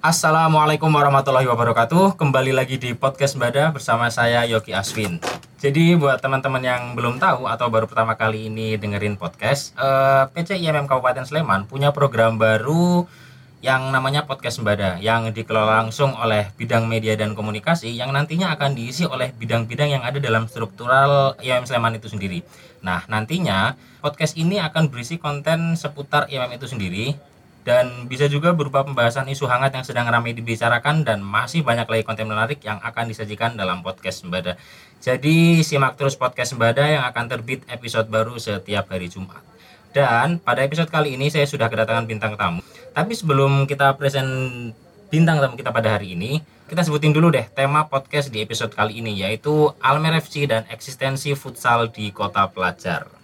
Assalamualaikum warahmatullahi wabarakatuh. Kembali lagi di podcast Bada bersama saya Yogi Aswin. Jadi buat teman-teman yang belum tahu atau baru pertama kali ini dengerin podcast, eh, PC IMM Kabupaten Sleman punya program baru yang namanya podcast Sembada yang dikelola langsung oleh bidang media dan komunikasi yang nantinya akan diisi oleh bidang-bidang yang ada dalam struktural IMM Sleman itu sendiri. Nah, nantinya podcast ini akan berisi konten seputar IMM itu sendiri dan bisa juga berupa pembahasan isu hangat yang sedang ramai dibicarakan dan masih banyak lagi konten menarik yang akan disajikan dalam podcast Sembada. Jadi simak terus podcast Sembada yang akan terbit episode baru setiap hari Jumat. Dan pada episode kali ini saya sudah kedatangan bintang tamu. Tapi sebelum kita present bintang tamu kita pada hari ini, kita sebutin dulu deh tema podcast di episode kali ini yaitu Almer FC dan eksistensi futsal di kota pelajar.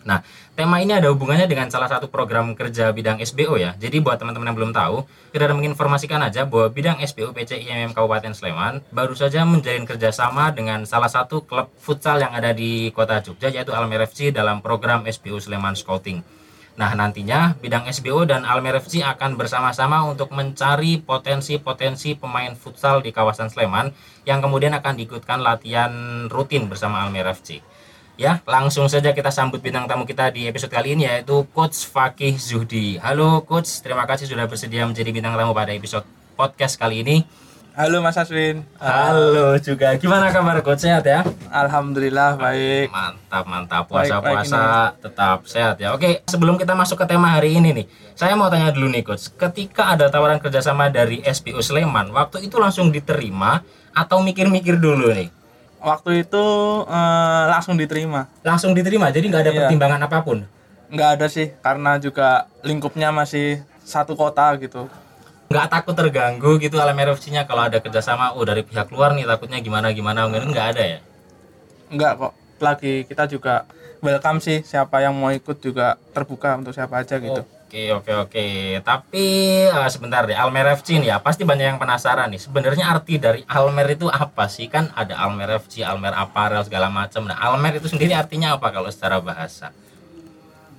Nah, tema ini ada hubungannya dengan salah satu program kerja bidang SBO ya. Jadi buat teman-teman yang belum tahu, kita menginformasikan aja bahwa bidang SBO PC IMM Kabupaten Sleman baru saja menjalin kerjasama dengan salah satu klub futsal yang ada di kota Jogja yaitu Almer FC dalam program SBO Sleman Scouting. Nah, nantinya bidang SBO dan Almer FC akan bersama-sama untuk mencari potensi-potensi pemain futsal di kawasan Sleman yang kemudian akan diikutkan latihan rutin bersama Almer FC. Ya, langsung saja kita sambut bintang tamu kita di episode kali ini yaitu Coach Fakih Zuhdi. Halo Coach, terima kasih sudah bersedia menjadi bintang tamu pada episode podcast kali ini. Halo Mas Aswin. Halo juga. Gimana kabar Coach? Sehat ya? Alhamdulillah baik. Mantap, mantap. Puasa-puasa tetap sehat ya. Oke, sebelum kita masuk ke tema hari ini nih, saya mau tanya dulu nih Coach. Ketika ada tawaran kerjasama dari SPU Sleman, waktu itu langsung diterima atau mikir-mikir dulu nih? Waktu itu eh, langsung diterima. Langsung diterima, jadi nggak ada Iya. pertimbangan apa pun. Nggak ada sih karena juga lingkupnya masih satu kota gitu. nggak takut terganggu gitu Almer FC-nya kalau ada kerjasama oh dari pihak luar nih takutnya gimana gimana mungkin nggak ada ya Nggak kok. Lagi kita juga welcome sih siapa yang mau ikut juga terbuka untuk siapa aja gitu. oke oke oke tapi eh, sebentar deh Almer FC nih ya pasti banyak yang penasaran nih sebenarnya arti dari Almer itu apa sih kan ada Almer FC Almer Apparel segala macam nah Almer itu sendiri artinya apa kalau secara bahasa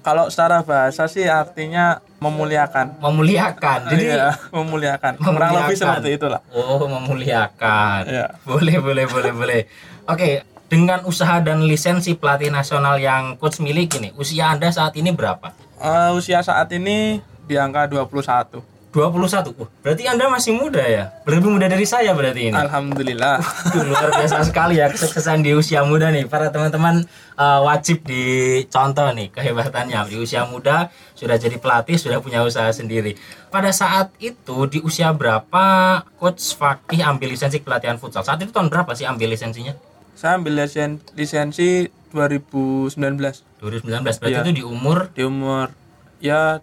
Kalau secara bahasa sih artinya memuliakan. memuliakan jadi Iya, memuliakan. Kurang lebih Memuliakan. seperti itulah. Oh, memuliakan. Iya. Boleh, boleh, boleh, boleh. Oke, dengan usaha dan lisensi pelatih nasional yang coach miliki nih, usia Anda saat ini berapa? Eh, usia saat ini di angka 21. 21. Uh, berarti Anda masih muda ya? Lebih muda dari saya berarti ini. Alhamdulillah. Aduh, luar biasa sekali ya kesuksesan di usia muda nih. Para teman-teman eh, wajib dicontoh nih kehebatannya di usia muda sudah jadi pelatih, sudah punya usaha sendiri. Pada saat itu di usia berapa coach Fakih ambil lisensi pelatihan futsal? Saat itu tahun berapa sih ambil lisensinya? Saya ambil lisen- lisensi 2019 2019. Berarti Iya. itu di umur di umur ya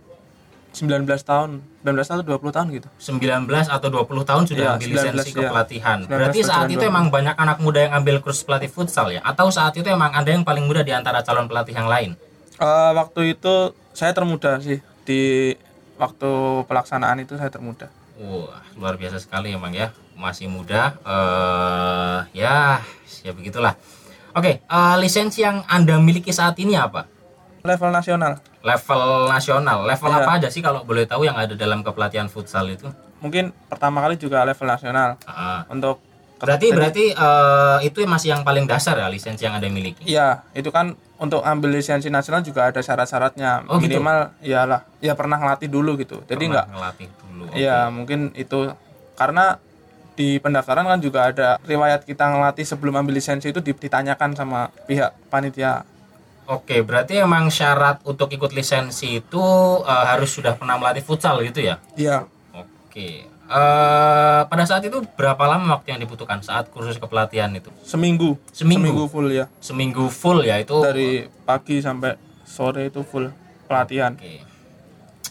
19 tahun, 19 atau 20 tahun gitu. 19 atau 20 tahun sudah Iya, ambil 19, lisensi iya. kepelatihan. 19 Berarti saat itu 20. emang banyak anak muda yang ambil kurs pelatih futsal ya? Atau saat itu emang Anda yang paling muda di antara calon pelatih yang lain? Eh, waktu itu saya termuda sih di waktu pelaksanaan itu saya termuda. Wah, luar biasa sekali emang ya. Masih muda. eh ya, ya begitulah. Oke, eh, lisensi yang Anda miliki saat ini apa? Level nasional. Level nasional. Level Iya. apa aja sih kalau boleh tahu yang ada dalam kepelatihan futsal itu? Mungkin pertama kali juga level nasional Ah. untuk Berarti berarti eh, itu masih yang paling dasar ya lisensi yang Anda miliki. Iya, itu kan untuk ambil lisensi nasional juga ada syarat-syaratnya. Oh, gitu? Minimal iyalah, ya pernah ngelatih dulu gitu. Jadi Pernah enggak ngelatih dulu. Iya, mungkin itu karena di pendaftaran kan juga ada riwayat kita ngelatih sebelum ambil lisensi itu ditanyakan sama pihak panitia. Oke, berarti emang syarat untuk ikut lisensi itu eh, harus sudah pernah melatih futsal gitu ya? Iya, Oke. Eh, pada saat itu berapa lama waktu yang dibutuhkan saat kursus kepelatihan itu? seminggu. Seminggu? full ya. Seminggu full ya itu. Dari pagi sampai sore itu full pelatihan. Oke.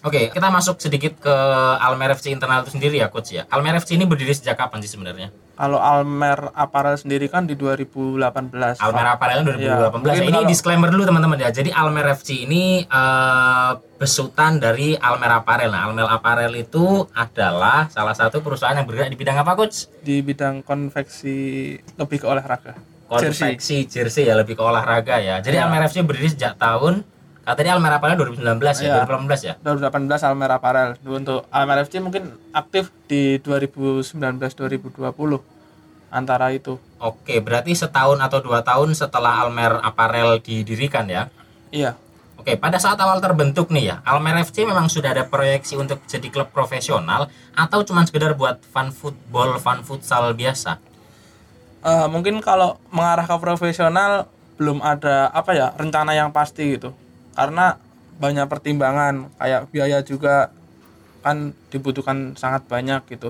Oke, kita masuk sedikit ke Almer FC internal itu sendiri ya, coach ya. Almer FC ini berdiri sejak kapan sih sebenarnya? Kalau Almer Apparel sendiri kan di 2018. Almer Apparel 2018. Iya, Ya, mungkin ini kalau- disclaimer dulu teman-teman ya. Jadi Almer FC ini eh, besutan dari Almer Apparel. Nah, Almer Apparel itu adalah salah satu perusahaan yang bergerak di bidang apa, coach? di bidang konveksi lebih ke olahraga. Jersey. konveksi jersey ya lebih ke olahraga ya. Jadi Iya. Almer FC berdiri sejak tahun Katanya Almer Apparel 2019 ya, Iya. 2018 ya. 2018 Almer Apparel. Untuk Almer FC mungkin aktif di 2019-2020 antara itu. Oke, berarti setahun atau dua tahun setelah Almer Apparel didirikan ya. Iya. Oke, pada saat awal terbentuk nih ya, Almer FC memang sudah ada proyeksi untuk jadi klub profesional atau cuma sekedar buat fun football, fun futsal biasa? Eh, mungkin kalau mengarah ke profesional belum ada apa ya rencana yang pasti gitu. Karena banyak pertimbangan kayak biaya juga kan dibutuhkan sangat banyak gitu.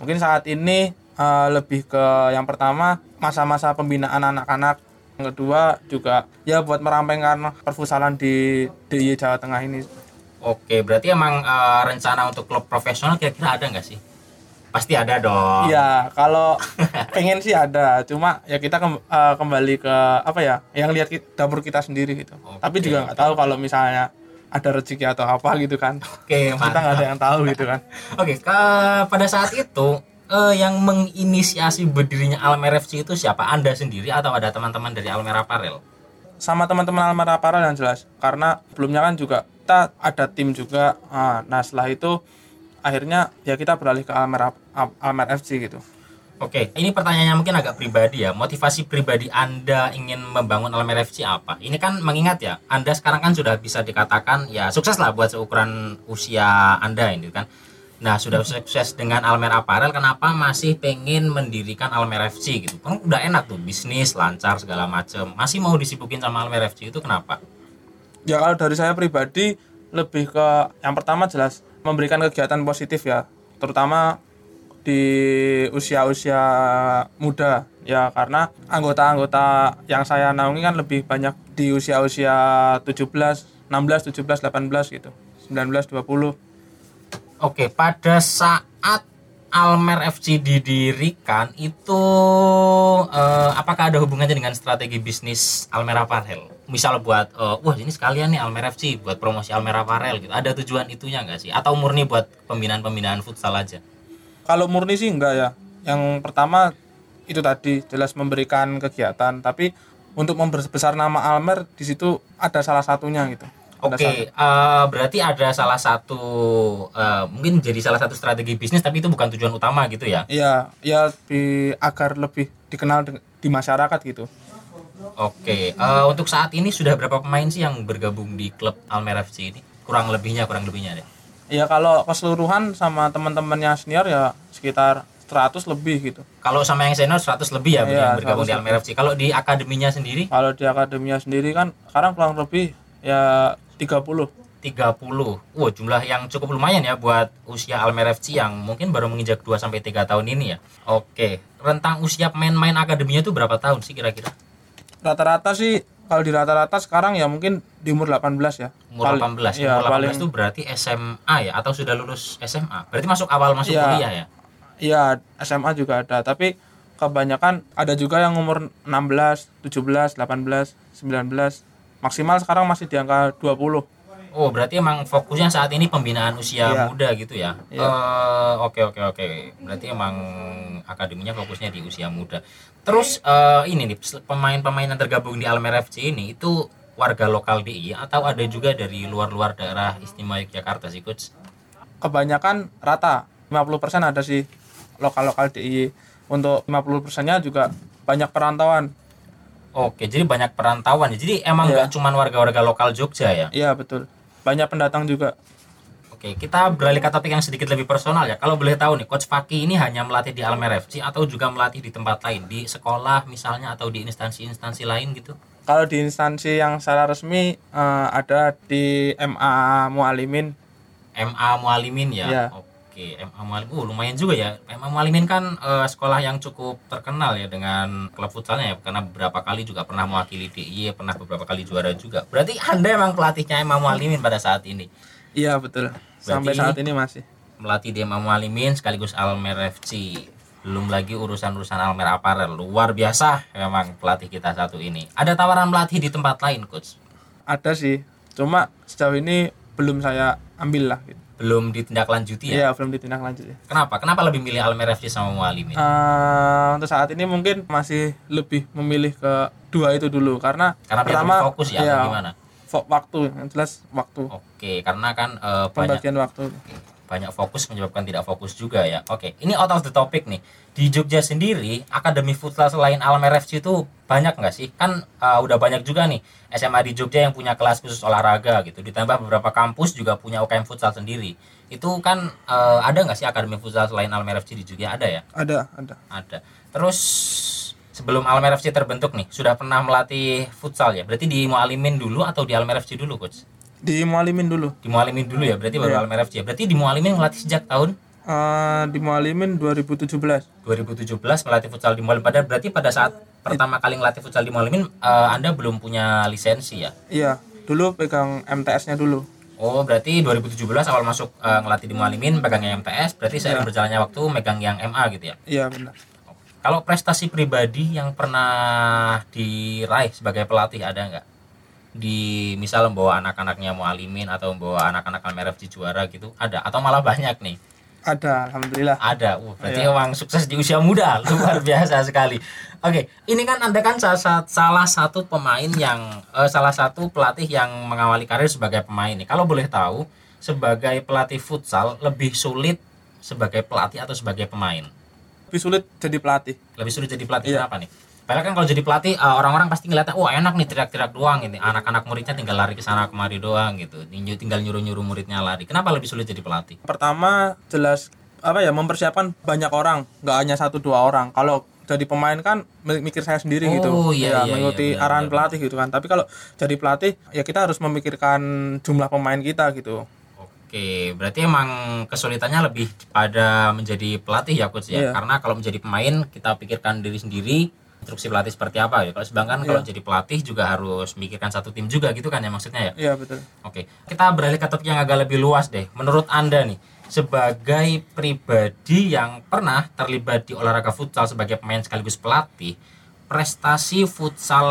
Mungkin saat ini eh, lebih ke yang pertama masa-masa pembinaan anak-anak. Yang kedua juga ya buat merampingkan perfusalan di DIY Jawa Tengah ini. Oke, berarti emang eh, rencana untuk klub profesional kira-kira ada nggak sih? Pasti ada dong. Iya, kalau pengen sih ada, cuma ya kita eh, kembali ke apa ya, yang lihat ki- dapur kita sendiri gitu. Oke. Tapi juga nggak tahu kalau misalnya ada rezeki atau apa gitu kan. Oke, kita nggak ada yang tahu gitu kan. Oke, ke- pada saat itu eh, yang menginisiasi berdirinya Almer FC itu siapa? Anda sendiri atau ada teman-teman dari Almer Apparel? Sama teman-teman Almer Apparel yang jelas, karena sebelumnya kan juga kita ada tim juga. Ah, Nah setelah itu akhirnya ya kita beralih ke Almer Almer FC gitu. Oke, ini pertanyaannya mungkin agak pribadi ya. Motivasi pribadi Anda ingin membangun Almer FC apa? Ini kan mengingat ya, Anda sekarang kan sudah bisa dikatakan ya sukses lah buat seukuran usia Anda ini kan. Nah, sudah sukses dengan Almer Apparel, kenapa masih pengen mendirikan Almer FC gitu? Kan udah enak tuh, bisnis lancar segala macem. Masih mau disibukin sama Almer FC itu kenapa? Ya kalau dari saya pribadi lebih ke yang pertama jelas memberikan kegiatan positif ya, terutama di usia-usia muda ya karena anggota-anggota yang saya naungi kan lebih banyak di usia-usia 17, 16, 17, 18 gitu. 19, 20. Oke, pada saat Almer FC didirikan itu eh, apakah ada hubungannya dengan strategi bisnis Almer Apparel? Misal buat eh, wah ini sekalian nih Almer FC buat promosi Almer Apparel gitu. Ada tujuan itunya nggak sih? Atau murni buat pembinaan-pembinaan futsal aja? Kalau murni sih enggak ya. Yang pertama itu tadi jelas memberikan kegiatan, tapi untuk membesar nama Almer di situ ada salah satunya gitu. Oke, eh, berarti ada salah satu eh, mungkin jadi salah satu strategi bisnis tapi itu bukan tujuan utama gitu ya? Iya, ya di, agar lebih dikenal de- di masyarakat gitu. Oke, eh, untuk saat ini sudah berapa pemain sih yang bergabung di klub Almer FC ini? Kurang lebihnya, kurang lebihnya deh. Ya kalau keseluruhan sama teman-temannya senior ya sekitar 100 lebih gitu. Kalau sama yang senior 100 lebih ya Iya, yang bergabung di 100 Almer FC. Kalau di akademinya sendiri Kalau di akademinya sendiri kan sekarang kurang lebih ya 30. 30. Wow, jumlah yang cukup lumayan ya buat usia Almer FC yang mungkin baru menginjak 2 sampai 3 tahun ini ya. Oke, rentang usia pemain-pemain akademinya itu berapa tahun sih kira-kira? Rata-rata sih kalau di rata-rata sekarang ya mungkin di umur 18 ya. Umur Paling- 18. Ya, Umur 18 paling itu berarti SMA ya atau sudah lulus SMA? Berarti masuk awal masuk Iya. kuliah ya? Iya, SMA juga ada, tapi kebanyakan ada juga yang umur 16, 17, 18, 19. Maksimal sekarang masih di angka 20. Oh, berarti emang fokusnya saat ini pembinaan usia Iya. muda gitu ya? Iya. Eh, Oke, oke, oke. Berarti emang akademinya fokusnya di usia muda. Terus eh, ini nih, pemain-pemain yang tergabung di Almer FC ini itu warga lokal DI atau ada juga dari luar-luar daerah istimewa Yogyakarta sih, Coach? Kebanyakan rata, 50% ada sih lokal-lokal DIY. Untuk 50%-nya juga banyak perantauan. Oke, jadi banyak perantauan. ya. Jadi emang Iya. nggak cuman warga-warga lokal Jogja ya? Iya, betul. Banyak pendatang juga. Oke, kita beralih ke topik yang sedikit lebih personal ya. Kalau boleh tahu nih, Coach Faki ini hanya melatih di Almer FC atau juga melatih di tempat lain, di sekolah misalnya atau di instansi-instansi lain gitu? Kalau di instansi yang secara resmi eh, ada di MA Mualimin. MA Mualimin ya. Iya. Oke, MA Mualimin. Uh, lumayan juga ya. MA Mualimin kan eh, sekolah yang cukup terkenal ya dengan klub futsalnya ya karena beberapa kali juga pernah mewakili DIY, pernah beberapa kali juara juga. Berarti Anda emang pelatihnya MA Mualimin pada saat ini. Iya, betul. Sampai Berarti- saat ini masih. melatih di MA Mualimin sekaligus Almer FC belum lagi urusan-urusan Almer Apparel luar biasa memang pelatih kita satu ini ada tawaran melatih di tempat lain coach Ada sih. Cuma sejauh ini belum saya ambil lah gitu. Belum ditindaklanjuti ya? Iya, belum ditindaklanjut ya. kenapa? Kenapa lebih milih Almer FC sama Mualimin Eh, untuk saat ini mungkin masih lebih memilih ke dua itu dulu karena, karena pertama fokus ya atau gimana? waktu yang jelas waktu. Oke, karena kan banyak pembagian waktu banyak fokus menyebabkan tidak fokus juga ya. Oke, ini out of the topic nih. Di Jogja sendiri, akademi futsal selain Alam RFC itu banyak nggak sih? Kan uh, udah banyak juga nih SMA di Jogja yang punya kelas khusus olahraga gitu. Ditambah beberapa kampus juga punya UKM futsal sendiri. Itu kan uh, ada nggak sih akademi futsal selain Alam RFC di Jogja? Ada ya? ada ada Ada. Terus sebelum Alam RFC terbentuk nih, sudah pernah melatih futsal ya? Berarti di Mualimin dulu atau di Alam RFC dulu, coach? Di Mualimin dulu Di Mualimin dulu ya, berarti baru Iya. Alam RFC. Berarti di Mualimin melatih sejak tahun Eh, di Mualimin 2017 2017 melatih futsal di Mualimin. Padahal berarti pada saat pertama kali ngelatih futsal di Mualimin eh, Anda belum punya lisensi ya? iya dulu pegang MTS-nya dulu Oh, berarti 2017 awal masuk eh, ngelatih di Mualimin pegang yang MTS, berarti seiring berjalannya waktu megang yang MA gitu ya. iya benar Kalau prestasi pribadi yang pernah diraih sebagai pelatih ada nggak? Di misal membawa anak-anaknya Mualimin atau membawa anak-anak Almerf di juara gitu, ada atau malah banyak nih? ada alhamdulillah Ada. Uh, berarti Iya. emang sukses di usia muda, luar biasa sekali. Oke, ini kan Anda kan salah, sa- salah satu pemain yang eh, salah satu pelatih yang mengawali karir sebagai pemain nih. Kalau boleh tahu, sebagai pelatih futsal lebih sulit sebagai pelatih atau sebagai pemain? lebih sulit jadi pelatih Lebih sulit jadi pelatih Iya. kenapa nih? Padahal kan kalau jadi pelatih eh, orang-orang pasti ngeliatnya, wah enak nih teriak-teriak doang ini. Anak-anak muridnya tinggal lari ke sana kemari doang gitu. Tinggal nyuruh-nyuruh muridnya lari. Kenapa lebih sulit jadi pelatih? pertama jelas apa ya mempersiapkan banyak orang nggak hanya satu dua orang kalau jadi pemain kan mi- mikir saya sendiri gitu Oh, iya, iya, mengikuti iya, arahan benar, pelatih gitu kan tapi kalau jadi pelatih ya kita harus memikirkan jumlah pemain kita gitu Oke, berarti emang kesulitannya lebih pada menjadi pelatih ya coach ya. Iya. Karena kalau menjadi pemain kita pikirkan diri sendiri, instruksi pelatih seperti apa ya. Kalau sedangkan kalau Iya. jadi pelatih juga harus mikirkan satu tim juga gitu kan ya maksudnya ya. iya betul Oke, kita beralih ke topik yang agak lebih luas deh. Menurut Anda nih, sebagai pribadi yang pernah terlibat di olahraga futsal sebagai pemain sekaligus pelatih, prestasi futsal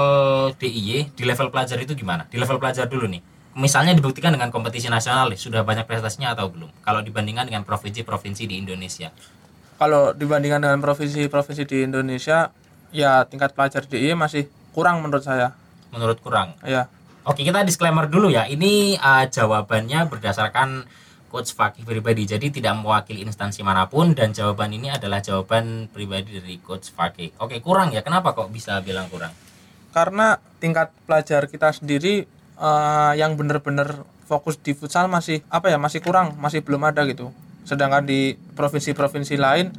DIY di level pelajar itu gimana? Di level pelajar dulu nih. Misalnya dibuktikan dengan kompetisi nasional nih, sudah banyak prestasinya atau belum? Kalau dibandingkan dengan provinsi-provinsi di Indonesia. kalau dibandingkan dengan provinsi-provinsi di Indonesia ya tingkat pelajar DI masih kurang menurut saya Menurut kurang. ya Oke, kita disclaimer dulu ya. Ini uh, jawabannya berdasarkan coach Fakih pribadi. Jadi tidak mewakili instansi mana pun dan jawaban ini adalah jawaban pribadi dari coach Fakih. Oke, kurang ya. Kenapa kok bisa bilang kurang? karena tingkat pelajar kita sendiri eh, yang benar-benar fokus di futsal masih apa ya masih kurang masih belum ada gitu sedangkan di provinsi-provinsi lain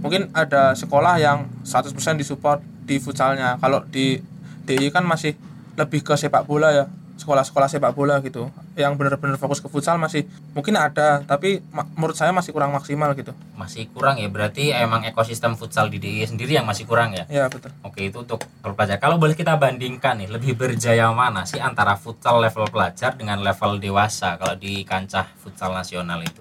mungkin ada sekolah yang 100% disupport di futsalnya kalau di DI kan masih lebih ke sepak bola ya sekolah-sekolah sepak bola gitu yang benar-benar fokus ke futsal masih mungkin ada tapi menurut saya masih kurang maksimal gitu Masih kurang ya. Berarti emang ekosistem futsal di DIY sendiri yang masih kurang ya. ya betul Oke, itu untuk level pelajar. Kalau boleh kita bandingkan nih, lebih berjaya mana sih antara futsal level pelajar dengan level dewasa kalau di kancah futsal nasional itu?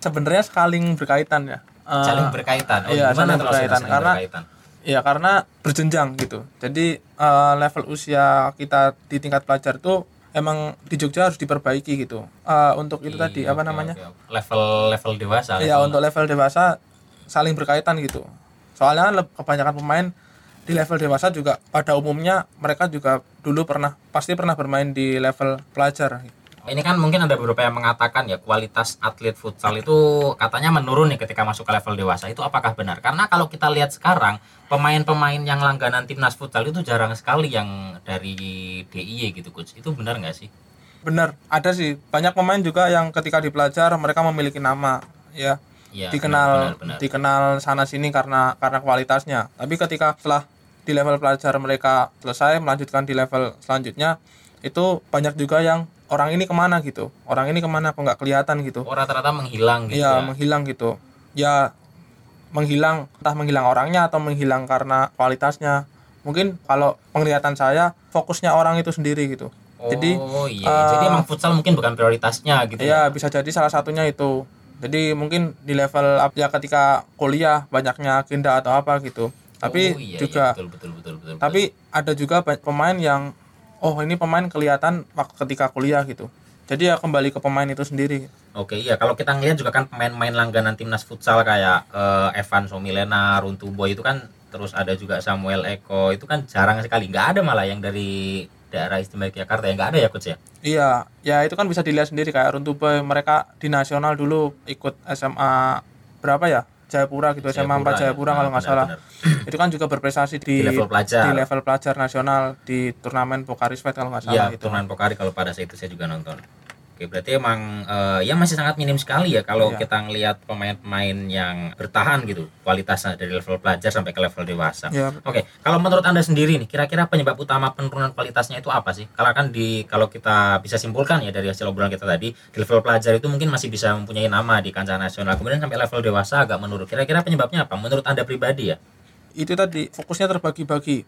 sebenarnya saling berkaitan ya Eh, Saling berkaitan. Oh, iya, saling berkaitan. saling Karena- berkaitan? Ya karena berjenjang gitu. Jadi eh, level usia kita di tingkat pelajar tuh emang di Jogja harus diperbaiki gitu. Eh, untuk itu tadi Iya, apa namanya? Level level dewasa. Ya level- untuk level dewasa saling berkaitan gitu. Soalnya kan kebanyakan pemain di level dewasa juga pada umumnya mereka juga dulu pernah pasti pernah bermain di level pelajar. Ini kan mungkin ada beberapa yang mengatakan ya kualitas atlet futsal itu katanya menurun nih ketika masuk ke level dewasa. Itu apakah benar? Karena kalau kita lihat sekarang pemain-pemain yang langganan timnas futsal itu jarang sekali yang dari DIY gitu coach. Itu benar nggak sih? Benar, ada sih banyak pemain juga yang ketika di pelajar mereka memiliki nama ya. Iya. dikenal benar, benar, benar. dikenal sana sini karena karena kualitasnya tapi ketika setelah di level pelajar mereka selesai melanjutkan di level selanjutnya itu banyak juga yang orang ini ke mana gitu orang ini ke mana kok nggak kelihatan gitu Oh, rata-rata menghilang gitu iya ya. menghilang gitu ya menghilang entah menghilang orangnya atau menghilang karena kualitasnya mungkin kalau penglihatan saya fokusnya orang itu sendiri gitu Oh jadi iya, eh, jadi emang futsal mungkin bukan prioritasnya gitu ya. Iya bisa jadi salah satunya itu. Jadi mungkin di level up- ya ketika kuliah banyaknya agenda atau apa gitu. Tapi Oh, iya, iya, juga betul, betul, betul, betul, betul. tapi ada juga pemain yang oh ini pemain kelihatan waktu ketika kuliah gitu. Jadi ya kembali ke pemain itu sendiri. Oke iya kalau kita ngeliat juga kan pemain-pemain langganan timnas futsal kayak eh, Evan Somilena, Runtu Boy itu kan terus ada juga Samuel Eko itu kan jarang sekali nggak ada malah yang dari daerah istimewa Yogyakarta ya nggak ada ya coach ya Iya, ya itu kan bisa dilihat sendiri kayak Runtube mereka di nasional dulu ikut SMA berapa ya? Jayapura gitu, SMA 4 Jayapura, Jayapura ya. kalau nggak Ah, salah. benar, Itu kan juga berprestasi di, Di level pelajar. di level pelajar nasional di turnamen Pokari Svet kalau nggak salah Iya, gitu. turnamen Pokari kalau pada saat itu saya juga nonton. Oke, berarti emang eh, ya masih sangat minim sekali ya kalau Iya. kita ngelihat pemain-pemain yang bertahan gitu kualitasnya dari level pelajar sampai ke level dewasa. Ya, Oke, kalau menurut anda sendiri nih, kira-kira penyebab utama penurunan kualitasnya itu apa sih? Kalau kan di kalau kita bisa simpulkan ya dari hasil obrolan kita tadi, di level pelajar itu mungkin masih bisa mempunyai nama di kancah nasional, kemudian sampai level dewasa agak menurun. Kira-kira penyebabnya apa? Menurut anda pribadi ya? itu tadi fokusnya terbagi-bagi.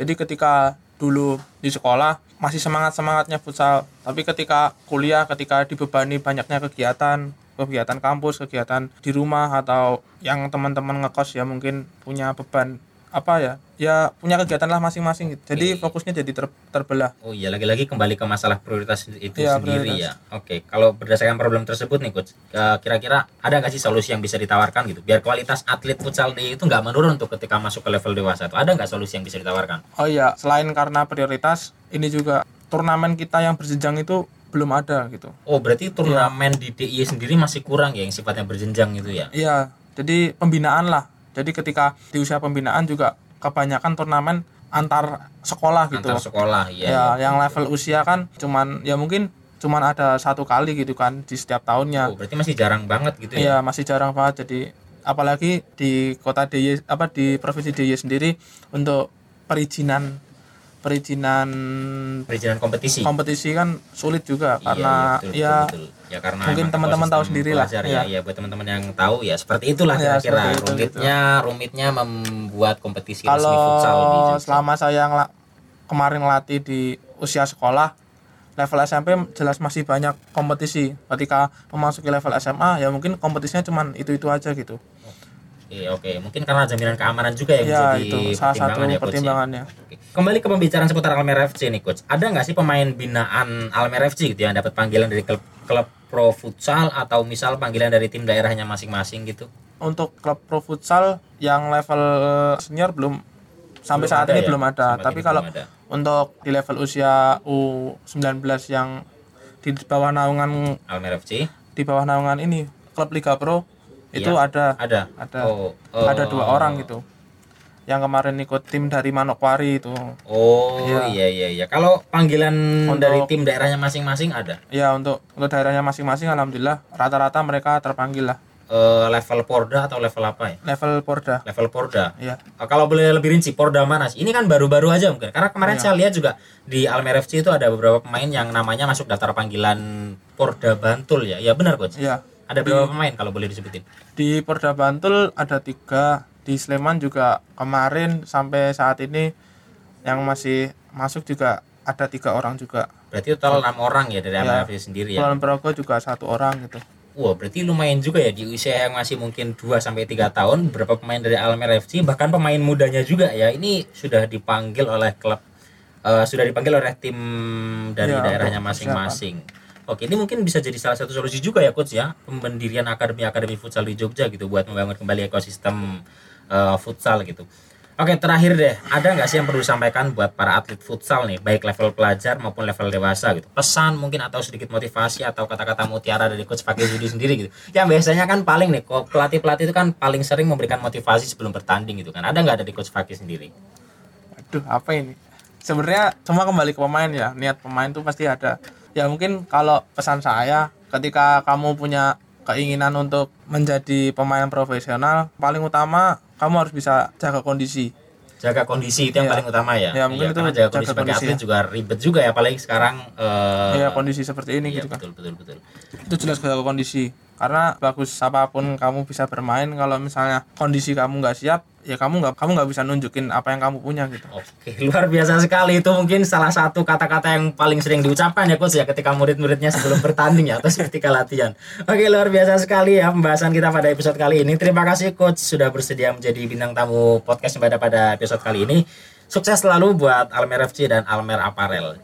Jadi ketika dulu di sekolah masih semangat-semangatnya futsal, tapi ketika kuliah, ketika dibebani banyaknya kegiatan, kegiatan kampus, kegiatan di rumah atau yang teman-teman ngekos ya mungkin punya beban apa ya? Ya punya kegiatan lah masing-masing gitu. Jadi fokusnya jadi ter- terbelah. Oh iya, lagi-lagi kembali ke masalah prioritas itu Iya, sendiri prioritas. ya. Oke, kalau berdasarkan problem tersebut nih coach, eh, kira-kira ada nggak sih solusi yang bisa ditawarkan gitu, biar kualitas atlet futsal di itu nggak menurun tuh ketika masuk ke level dewasa itu? Ada nggak solusi yang bisa ditawarkan? Oh iya, selain karena prioritas, ini juga turnamen kita yang berjenjang itu belum ada gitu. Oh, berarti turnamen di DIY sendiri masih kurang ya yang sifatnya berjenjang itu ya? Iya, jadi pembinaan lah. Jadi ketika di usia pembinaan juga kebanyakan turnamen antar sekolah gitu. Antar sekolah, iya. ya, yang level usia kan cuman ya mungkin cuman ada satu kali gitu kan di setiap tahunnya. Oh, berarti masih jarang banget gitu ya? Iya, masih jarang banget. Jadi apalagi di kota DIY apa di provinsi DIY sendiri untuk perizinan perizinan Perizinan kompetisi. kompetisi kan sulit juga Iya, karena iya, betul, ya betul, betul. ya karena mungkin teman-teman tahu sendiri lah, iya. ya, ya buat teman-teman yang tahu ya seperti itulah Ya, kira-kira itu, rumitnya rumitnya membuat kompetisi resmi kalau futsal di Jogja. selama saya ngela- kemarin ngelatih di usia sekolah level SMP jelas masih banyak kompetisi ketika memasuki level SMA ya mungkin kompetisinya cuman itu-itu aja gitu Oke, oke. Mungkin karena jaminan keamanan juga yang ya menjadi itu salah satu pertimbangan ya, Coach, ya? pertimbangannya Oke. Kembali ke pembicaraan seputar Almer FC nih, Coach. Ada nggak sih pemain binaan Almer FC gitu yang dapat panggilan dari klub, klub pro futsal atau misal panggilan dari tim daerahnya masing-masing gitu? untuk klub pro futsal yang level senior belum sampai Belum saat ini ya? belum ada Sampai tapi kalau ada. untuk di level usia U19 yang di bawah naungan Almer FC di bawah naungan ini klub Liga Pro itu Iya. ada ada. ada Oh, oh. ada dua orang gitu yang kemarin ikut tim dari Manokwari itu Oh Iya. iya iya iya. Kalau panggilan Untuk- dari tim daerahnya masing-masing ada. ya untuk untuk daerahnya masing-masing alhamdulillah rata-rata mereka terpanggil lah Eh, level Porda atau level apa ya? level Porda Level Porda. ya Eh, kalau boleh lebih rinci, Porda mana sih? Ini kan baru-baru aja mungkin. Karena kemarin Iya. saya lihat juga di Almer FC itu ada beberapa pemain yang namanya masuk daftar panggilan Porda Bantul ya. Ya benar coach. ya Ada beberapa pemain kalau boleh disebutin. di Porda Bantul ada tiga di Sleman juga kemarin sampai saat ini yang masih masuk juga ada tiga orang juga Berarti total enam orang ya dari Iya. Almer FC sendiri ya. Kulon Progo juga satu orang gitu Wah, berarti lumayan juga ya di usia yang masih mungkin 2 sampai 3 tahun beberapa pemain dari Almer FC bahkan pemain mudanya juga ya. Ini sudah dipanggil oleh klub eh, sudah dipanggil oleh tim dari Iya, daerahnya masing-masing. Oke, ini mungkin bisa jadi salah satu solusi juga ya coach ya, pendirian akademi-akademi futsal di Jogja gitu buat membangun kembali ekosistem eh, futsal gitu. Oke, terakhir deh, ada nggak sih yang perlu disampaikan buat para atlet futsal nih, baik level pelajar maupun level dewasa gitu? Pesan mungkin atau sedikit motivasi atau kata-kata mutiara dari coach Fakih Budi sendiri gitu. Yang biasanya kan paling nih, kok pelatih-pelatih itu kan paling sering memberikan motivasi sebelum bertanding gitu kan. Ada nggak dari coach Fakih sendiri? Aduh, apa ini? Sebenarnya semua kembali ke pemain ya. Niat pemain tuh pasti ada. Ya mungkin kalau pesan saya ketika kamu punya keinginan untuk menjadi pemain profesional, paling utama kamu harus bisa jaga kondisi. Jaga kondisi itu yang Iya. paling utama ya. Ya, mungkin Iya, itu jaga jaga kondisi sebagai kondisi atlet ya. juga ribet juga ya, apalagi sekarang eh ya kondisi seperti ini iya, gitu kan. betul betul betul. Itu jelas jaga kondisi. Karena bagus apa pun kamu bisa bermain kalau misalnya kondisi kamu nggak siap, ya kamu nggak kamu nggak bisa nunjukin apa yang kamu punya gitu. Oke, luar biasa sekali itu mungkin salah satu kata-kata yang paling sering diucapkan ya coach ya ketika murid-muridnya sebelum bertanding ya atau ketika latihan. Oke, luar biasa sekali ya pembahasan kita pada episode kali ini. Terima kasih coach sudah bersedia menjadi bintang tamu podcast pada pada episode kali ini. Sukses selalu buat Almer FC dan Almer Apparel.